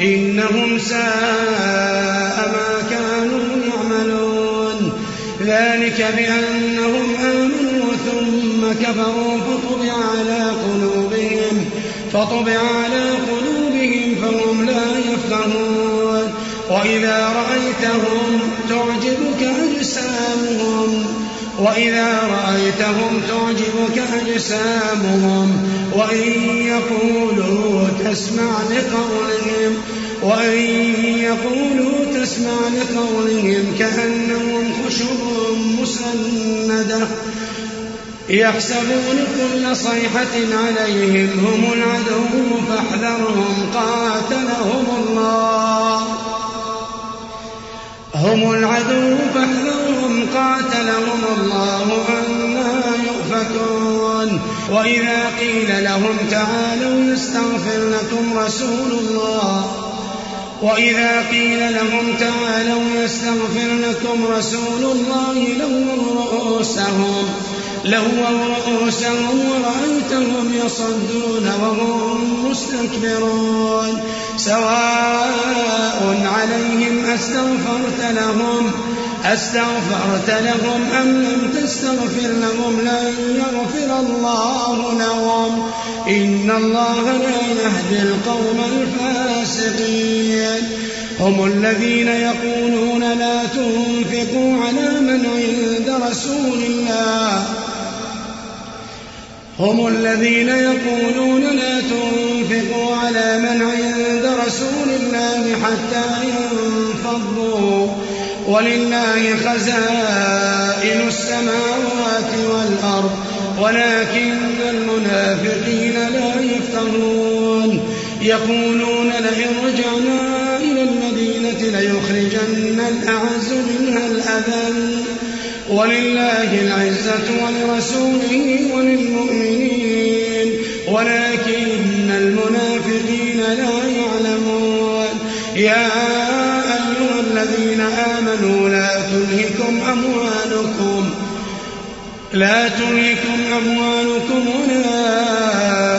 إنهم ساء ما كانوا يعملون. ذلك بأنهم آمنوا ثم كفروا فطبع على قلوبهم فطبع على قلوبهم فهم لا يفقهون. وإذا رأيتهم تعجبك أجسامهم وإذا رأيتهم تعجبك أجسامهم وإن يقولوا تسمع لقولهم وإن يقولوا تسمع لقولهم كأنهم خشب مسندة. يحسبون كل صيحة عليهم هم العدو فاحذرهم قاتلهم الله. هم العدو وإذا قيل لهم تعالوا يستغفر لكم رسول الله. وإذا قيل لهم تعالوا يستغفر لكم رسول الله لووا رؤوسهم. لووا رؤوسهم ورأيتهم يصدون وهم مستكبرون. سواء عليهم أستغفرت لهم أستغفرت لهم أم لم تستغفر لهم لن يغفر الله لهم. إن الله لا يهدي القوم الفاسقين. هم الذين يقولون لا تنفقوا على من عند رسول الله. هم الذين يقولون لا تنفقوا على من عند رسول الله حتى ينفضوا. ولله خزائن السماوات والأرض ولكن المنافقين لا يفقهون. يقولون لئن رجعنا إلى المدينة ليخرجن الأعز منها الأذل. ولله العزة ولرسوله وللمؤمنين ولكن المنافقين لا يعلمون. يا أيها الذين آمنوا لا تلهكم أموالكم لا تلهكم أموالكم ولا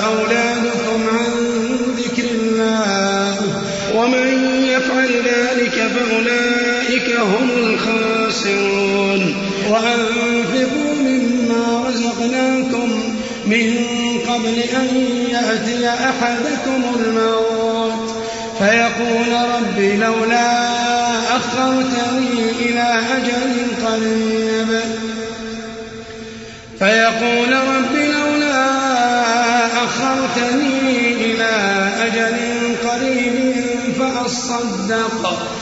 أولادكم عن ذكر الله. ومن يفعل ذلك فأولئك هم الخاسرون. وأنفقوا مما رزقناكم من قبل أن يأتي أحدكم الموت. فيقول رب لولا أخرتني إلى أجل قريب. فيقول رب لولا أخرتني إلى أجل قريب فأصدق.